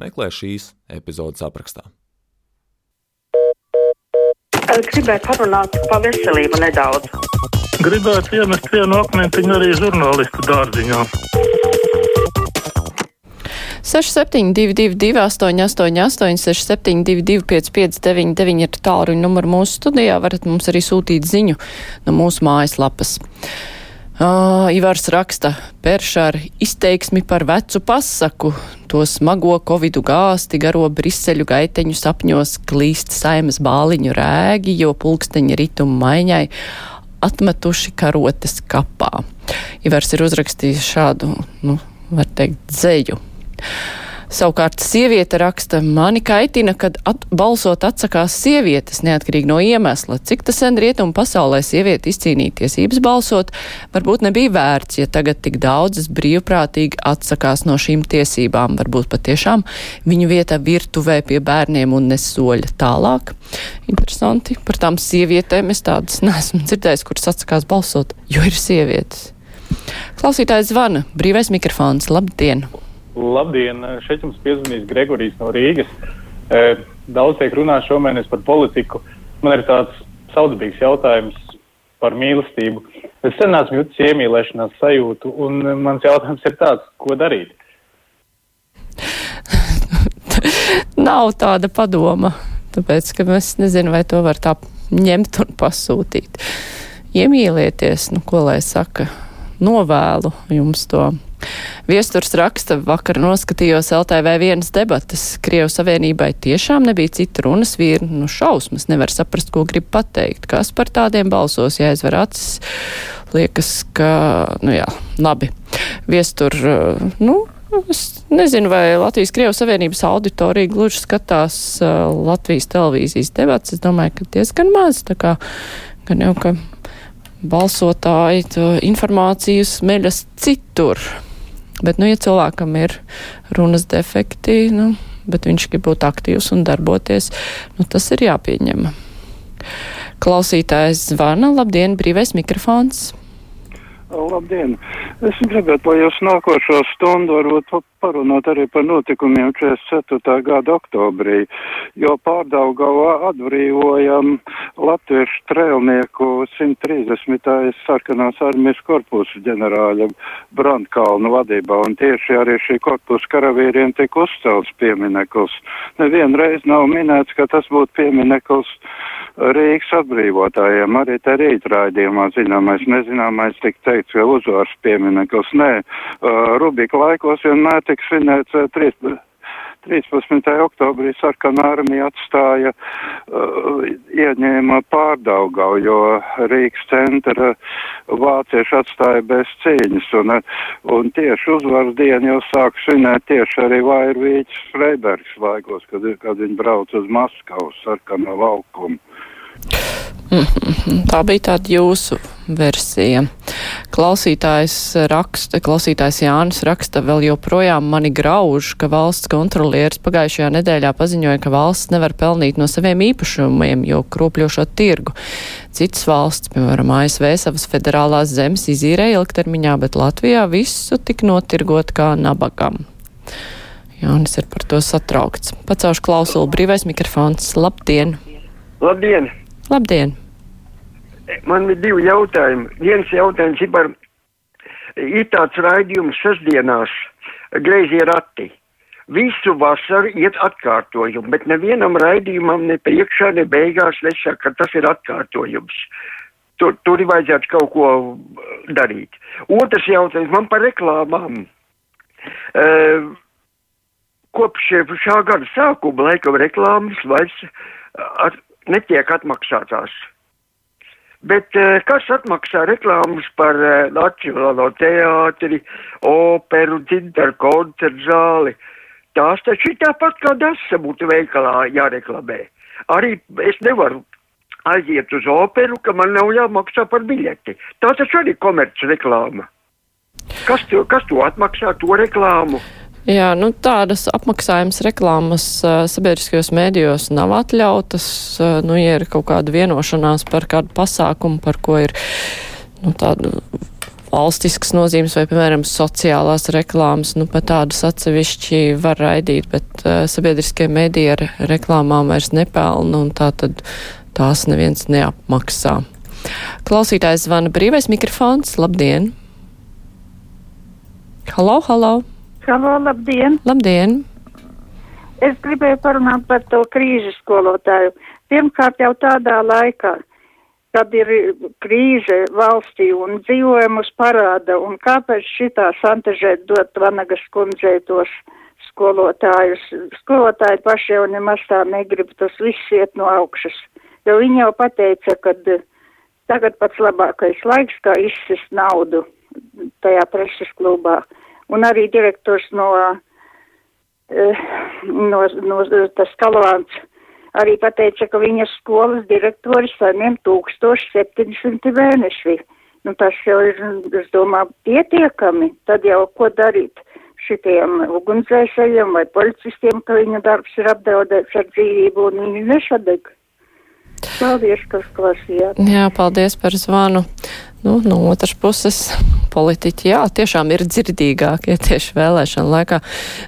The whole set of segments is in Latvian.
meklē šīs epizodes aprakstā. Gribētu parunāt par veselību nedaudz. Gribētu iemest vienu akmentiņu arī žurnālistu dārziņā. 6722, 888, 672, 559, ir tālruņa numurs mūsu studijā. varat mums arī sūtīt ziņu no mūsu mājaslapas. Uh, Ivars raksta perša ar izteiksmi par vecu pasaku, to smago covidu gāsti, garo briseļu gaiteņu sapņos klīst saimas bāliņu rēgi, jo pulksteņa rituma maiņai atmetuši karotes kapā. Ivars ir uzrakstījis šādu, nu, var teikt, dzēju. Savukārt sieviete raksta, mani kaitina, kad at balsot atsakās sievietes neatkarīgi no iemesla. Cik tas sen rietumu pasaulē sieviete izcīnīja tiesības balsot, varbūt nebija vērts, ja tagad tik daudzas brīvprātīgi atsakās no šīm tiesībām. Varbūt patiešām viņu vieta virtuvē pie bērniem un nesoļa tālāk. Interesanti, par tām sievietēm es tādas neesmu dzirdējis, kuras atsakās balsot, jo ir sievietes. Klausītājs zvana, brīvais mikrofons, labdien! Labdien! Šeit jums piezvanīs Gregorijs no Rīgas. E, daudz tiek runāts šomēnes par politiku. Man ir tāds saudabīgs jautājums par mīlestību. Es sen esmu jutis iemīlēšanās sajūtu, un mans jautājums ir tāds, ko darīt? Nav tāda padoma, tāpēc, ka es nezinu, vai to var tā ņemt un pasūtīt. Iemīlieties, nu, ko lai saka, novēlu jums to Viesturs raksta, vakar noskatījos LTV vienas debatas. Krievu savienībai tiešām nebija cita runas vīra, nu šausmas, nevar saprast, ko grib pateikt. Kas par tādiem balsos jāizver acis? Liekas, ka, nu jā, labi. Viestur, nu, Es nezinu, vai Latvijas Krievijas Savienības auditorija gluži skatās uh, Latvijas televīzijas debats. Es domāju, ka diezgan maz. Kā gan jau, ka balsotāji informāciju smeļas citur. Bet, nu, ja cilvēkam ir runas defekti, nu, bet viņš grib būt aktīvs un darboties, nu, tas ir jāpieņem. Klausītājs zvana, labdien, brīvais mikrofons. Labdien! Es gribētu, lai jūs nākošo stundu varbūt parunāt arī par notikumiem 44. gada oktobrī, jo pārdaugavā atbrīvojam latviešu trēlnieku 130. sarkanās armijas korpusu ģenerāļa Brandkalnu vadībā, un tieši arī šī korpusu karavīriem tika uzcelts piemineklis. Nevienreiz nav minēts, ka tas būtu piemineklis Rīgas atbrīvotājiem, arī te rīt raidījumā zināmais, nezināmais tik teikts, ka uzvars piemineklis. Nē, uh, Rubika laikos vienmēr tika svinēts uh, 13. 13. oktobrī sarkanā armija atstāja, uh, ieņēma pārdaugau, jo Rīgas centra vācieši atstāja bez cīņas, un, un tieši uzvaras dienu jau sāk svinēt tieši arī Vairvīķis Freibergs laikos, kad, kad viņi brauc uz Maskavu sarkanā laukumu. Tā bija tāda jūsu versija. Klausītājs raksta, klausītājs Jānis raksta, vēl joprojām mani grauž, ka valsts kontrolieris pagājušajā nedēļā paziņoja, ka valsts nevar pelnīt no saviem īpašumiem, jo kropļošo tirgu. Cits valsts, piemēram, ASV savas federālās zemes izīrēja ilgtermiņā, bet Latvijā visu tik notirgot kā nabagam. Jānis ir par to satraukts. Pacaušu klausulu brīvais mikrofons. Labdien! Labdien! Labdien! Man ir divi jautājumi. Viens jautājums ir par, ir tāds raidījums sestdienās, greizie rati. Visu vasaru iet atkārtojumu, bet nevienam raidījumam ne priekšā, ne beigās nesaka, ka tas ir atkārtojums. Tur, tur ir vajadzētu kaut ko darīt. Otrs jautājums man par reklāmām. Uh, kopš šā gada sākuma laikam reklāmas vairs at, netiek atmaksātās. Bet uh, kas atmaksā reklāmas par uh, Nacionālo teātri, operu, dzintaru koncertu zāli? Tās taču ir tāpat kā dasa būtu veikalā jāreklamē. Arī es nevaru aiziet uz operu, ka man nav jāmaksā par biļeti. Tā taču arī komerc reklāma. Kas to, kas to atmaksā, to reklāmu? Jā, nu tādas apmaksājumas reklāmas uh, sabiedriskajos mēdījos nav atļautas. Uh, nu, ja ir kaut kāda vienošanās par kādu pasākumu, par ko ir nu, tādu valstiskas nozīmes vai, piemēram, sociālās reklāmas, nu, pat tādas atsevišķi var raidīt, bet uh, sabiedriskie mēdīji ar reklāmām vairs nepelna, un tā tad tās neviens neapmaksā. Klausītājs zvana brīvais mikrofons. Labdien! Halo, halo! Halo, labdien! Labdien! Es gribēju parunāt par to krīžu skolotāju. Pirmkārt jau tādā laikā, kad ir krīze valstī un dzīvojumus parāda, un kāpēc šitā santažēt dot Vanagas kundzei tos skolotājus. Skolotāji paši jau nemaz tā negrib, tas viss iet no augšas. Jo viņi jau pateica, ka tagad pats labākais laiks, kā izsist naudu tajā preses klubā. Un arī direktors no, no, no tas kalvāns arī pateica, ka viņas skolas direktori saņem 1700 mēneši. Nu, tas jau ir, es domāju, pietiekami. Tad jau ko darīt šitiem ugunsdzēsējiem vai policistiem, ka viņu darbs ir apdraudēts ar dzīvību un viņi nesadeg. Paldies, kas klasījāt. Jā, paldies par zvanu. Nu, no otras puses, politiķi, jā, tiešām ir dzirdīgākie tieši vēlēšana laikā,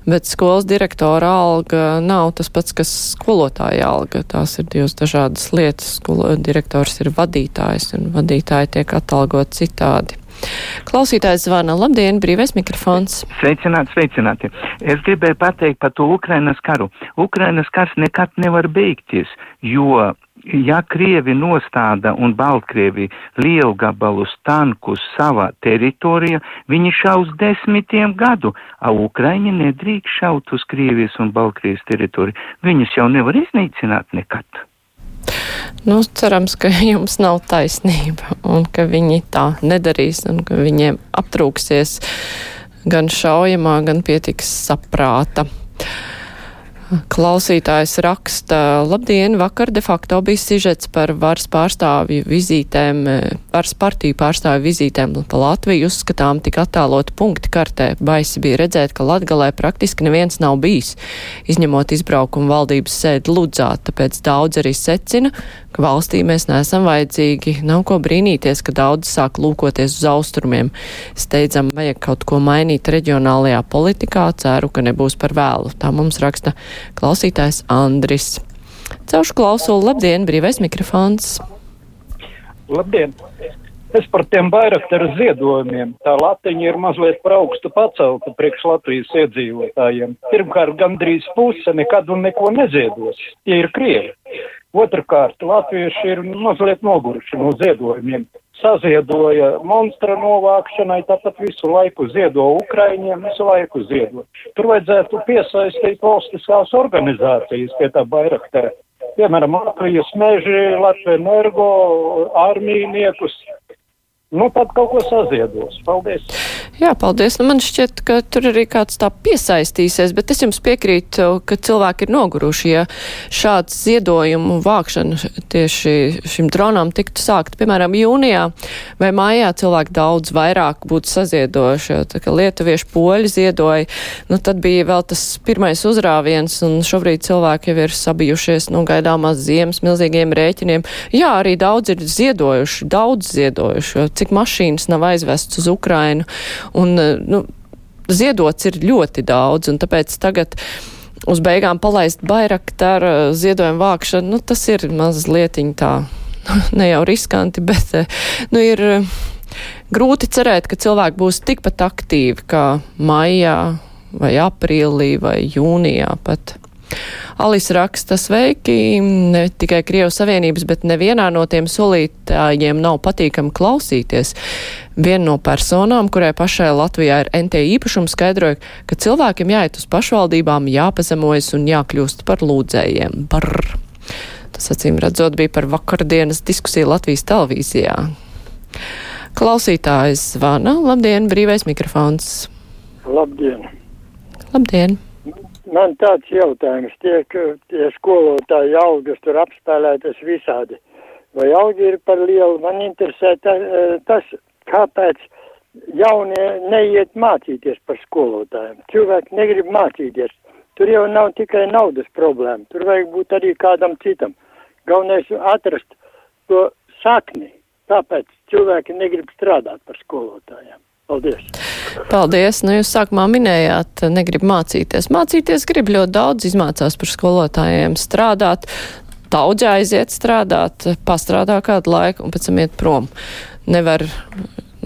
bet skolas direktora alga nav tas pats, kas skolotāja alga. Tās ir divas dažādas lietas. Skolo, direktors ir vadītājs, un vadītāji tiek atalgot citādi. Klausītājs zvana. Labdien, brīvais mikrofons. Sveicināti, sveicināti. Es gribēju pateikt par to Ukrainas karu. Ukrainas kars nekad nevar beigties, jo ja Krievi nostāda un Baltkrievi lielgabalus tankus savā teritorijā, viņi šaus desmitiem gadu, a Ukraiņi nedrīkst šaut uz Krievijas un Baltkrievijas teritoriju. Viņus jau nevar iznīcināt nekad. Nu, cerams, ka jums nav taisnība un ka viņi tā nedarīs un ka viņiem aptrūksies gan šaujamā, gan pietiks saprāta. Klausītājs raksta, labdien, vakar de facto bija sižets par varas pārstāvju vizītēm, varas partiju pārstāvju vizītēm pa Latviju uzskatām tik attālot punkti kartē. Baisi bija redzēt, ka Latgalē praktiski neviens nav bijis, izņemot izbraukumu valdības sēdi Ludzā, tāpēc daudz arī secina, ka valstī mēs neesam vajadzīgi. Nav ko brīnīties, ka daudz sāk lūkoties uz austrumiem. Steidzam, vajag kaut ko mainīt reģionālajā politikā, ceru, ka nebūs par vēlu. Tā mums raksta klausītājs Andris. Caušu klausulu, labdien, brīvais mikrofons. Labdien! Es par tiem Bairaktaru ziedojumiem. Tā latiņa ir mazliet par augstu pacelta priekš Latvijas iedzīvotājiem. Pirmkārt, gandrīz puse nekad un neko neziedos, tie ir krievi. Otrakārt, latvieši ir mazliet noguruši no ziedojumiem. Saziedoja monstra novākšanai, tāpat visu laiku ziedo Ukraiņiem, visu laiku ziedo. Tur vajadzētu piesaistīt valstiskās organizācijas pie tā Bairaktera. Piemēram, Latvijas meži, Latvijas energo, armīniekus, Nu, tad kaut ko saziedos. Paldies! Jā, paldies. Nu, man šķiet, ka tur arī kāds tā piesaistīsies, bet es jums piekrītu, ka cilvēki ir noguruši, ja šāds ziedojumu vākšana tieši šim dronām tiktu sākt, piemēram, jūnijā vai mājā cilvēki daudz vairāk būtu saziedojuši, tā kā lietuvieši poļi ziedoja, nu tad bija vēl tas pirmais uzrāviens, un šobrīd cilvēki jau ir sabijušies, nu, gaidāmās ziemas milzīgiem rēķiniem. Jā, arī daudz ir ziedojuši, daudz ziedojuši, cik mašīnas nav aizvests uz Ukrainu. Un, nu, ziedots ir ļoti daudz, un tāpēc tagad uz beigām palaist bairaktaru ziedojumu vākšanu, nu, tas ir mazliet tā, ne jau riskanti, bet, nu, ir grūti cerēt, ka cilvēki būs tikpat aktīvi kā maijā vai aprīlī vai jūnijā pat. Alis raksta sveiki, ne tikai Krievijas Savienības, bet nevienā no tiem solītājiem nav patīkami klausīties. Viena no personām, kurai pašai Latvijā ir NT īpašums, skaidroja, ka cilvēkiem jāiet uz pašvaldībām, jāpazemojas un jākļūst par lūdzējiem. Brr. Tas acīm redzot bija par vakardienas diskusiju Latvijas televīzijā. Klausītājs zvana. Labdien, brīvais mikrofons. Labdien! Labdien! Man tāds jautājums, tiek tie skolotāji algas tur apspēlētas visādi. Vai alga ir par lielu? Man interesē ta, tas, kāpēc jaunie neiet mācīties par skolotājiem. Cilvēki negrib mācīties. Tur jau nav tikai naudas problēma, tur vajag būt arī kādam citam. Galvenais atrast to sakni, kāpēc cilvēki negrib strādāt par skolotājiem. Paldies! Paldies! Nu, jūs sākumā minējāt, negrib mācīties. Mācīties grib ļoti daudz, izmācās par skolotājiem strādāt. Daudz aiziet strādāt, pastrādā kādu laiku un pēc tam iet prom. Nevar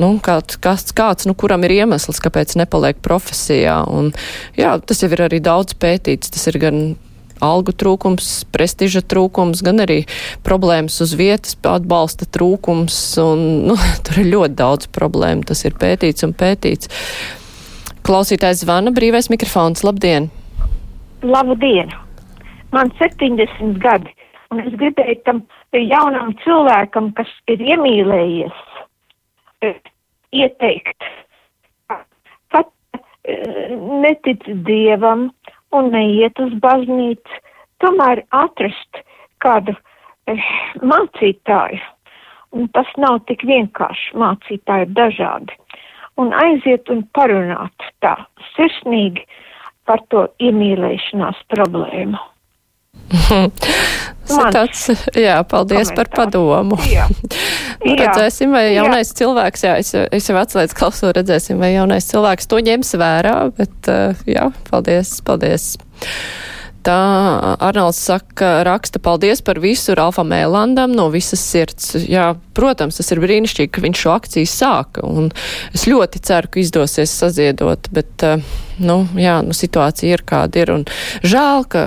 nu, kāds, kāds, kāds, nu, kuram ir iemesls, kāpēc nepaliek profesijā. Un, jā, tas jau ir arī daudz pētīts. Tas ir gan algu trūkums, prestiža trūkums, gan arī problēmas uz vietas, atbalsta trūkums, un nu, tur ir ļoti daudz problēmu. Tas ir pētīts un pētīts. Klausītājs zvana brīvais mikrofons. Labdien! Labdien! Man 70 gadi, un es gribēju tam jaunam cilvēkam, kas ir iemīlējies, ieteikt, pat eh, netic dievam, un neiet uz baznīcu, tomēr atrast kādu eh, mācītāju. Un tas nav tik vienkārši, mācītāji ir dažādi. Un aiziet un parunāt tā sirsnīgi par to iemīlēšanās problēmu. tāds, jā, paldies komentārs. par padomu. Jā. nu, redzēsim, vai jaunais jā. cilvēks, jā, es, es jau atslēdzu klausu, redzēsim, vai jaunais cilvēks to ņems vērā, bet uh, jā, paldies, paldies. Tā Arnolds saka, raksta paldies par visu Ralfam Ēlandam no visas sirds. Jā, protams, tas ir brīnišķīgi, ka viņš šo akciju sāka, un es ļoti ceru, ka izdosies saziedot, bet, nu, jā, nu, situācija ir kāda ir, un žēl, ka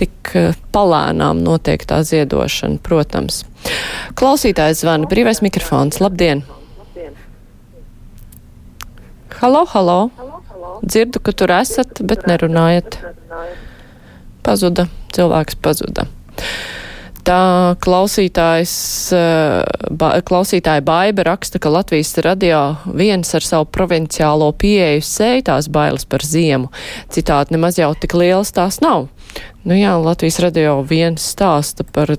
tik eh, palēnām notiek tā ziedošana, protams. Klausītājs zvana, brīvais mikrofons, labdien! Halo, halo! Dzirdu, ka tur esat, bet nerunājat. Pazuda, cilvēks pazuda. Tā eh, ba, klausītāja Baiba raksta, ka Latvijas radio viens ar savu provinciālo pieeju sēj tās bailes par ziemu. Citāti nemaz jau tik lielas tās nav. Nu jā, Latvijas radio viens stāsta par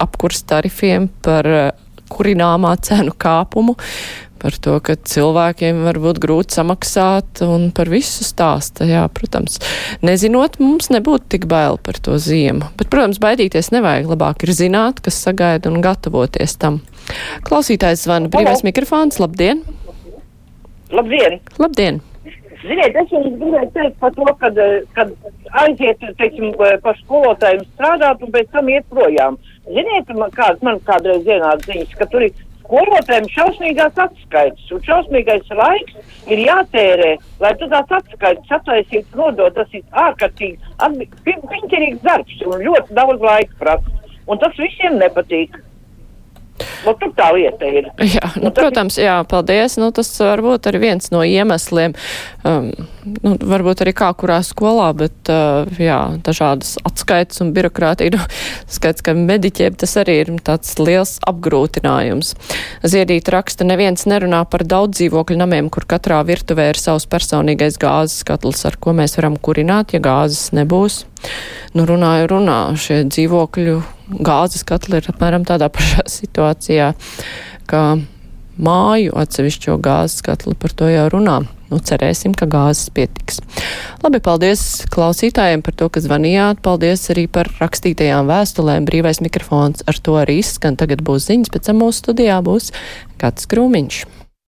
apkurs tarifiem, par eh, kurināmā cenu kāpumu, par to, ka cilvēkiem var būt grūti samaksāt un par visu stāsta. Jā, protams, nezinot, mums nebūtu tik bail par to ziemu. Bet, protams, baidīties nevajag. Labāk ir zināt, kas sagaida un gatavoties tam. Klausītājs zvana brīvais mikrofons. Labdien! Labdien! Labdien! Ziniet, es jums gribēju teikt par to, kad, kad aiziet, teiksim, par skolotājiem strādāt un pēc tam iet projām. Ziniet, man, kād, man kādreiz ienāca ziņas, ka tur ir skolotājiem šausmīgās atskaites, un šausmīgais laiks ir jātērē, lai tu tās atskaites attaisītu, nodot, tas ir ārkārtīgi piņķerīgs darbs un ļoti daudz laika prasa. Un tas visiem nepatīk. Nu, tur tā lieta ir. Jā, nu, nu, protams, jā, paldies. Nu, tas varbūt arī viens no iemesliem, um, nu, varbūt arī kā kurā skolā, bet uh, jā, dažādas atskaites un birokrātija. Nu, skaits, ka mediķiem tas arī ir tāds liels apgrūtinājums. Ziedīt raksta, neviens nerunā par daudz dzīvokļu namiem, kur katrā virtuvē ir savs personīgais gāzes katls, ar ko mēs varam kurināt, ja gāzes nebūs. Nu, runāju, runā, šie dzīvokļu gāzes katli ir apmēram tādā pašā situācijā, kā māju atsevišķo gāzes katli par to jau runā. Nu, cerēsim, ka gāzes pietiks. Labi, paldies klausītājiem par to, ka zvanījāt. Paldies arī par rakstītajām vēstulēm. Brīvais mikrofons ar to arī izskan. Tagad būs ziņas, pēc tam mūsu studijā būs Gats Krūmiņš.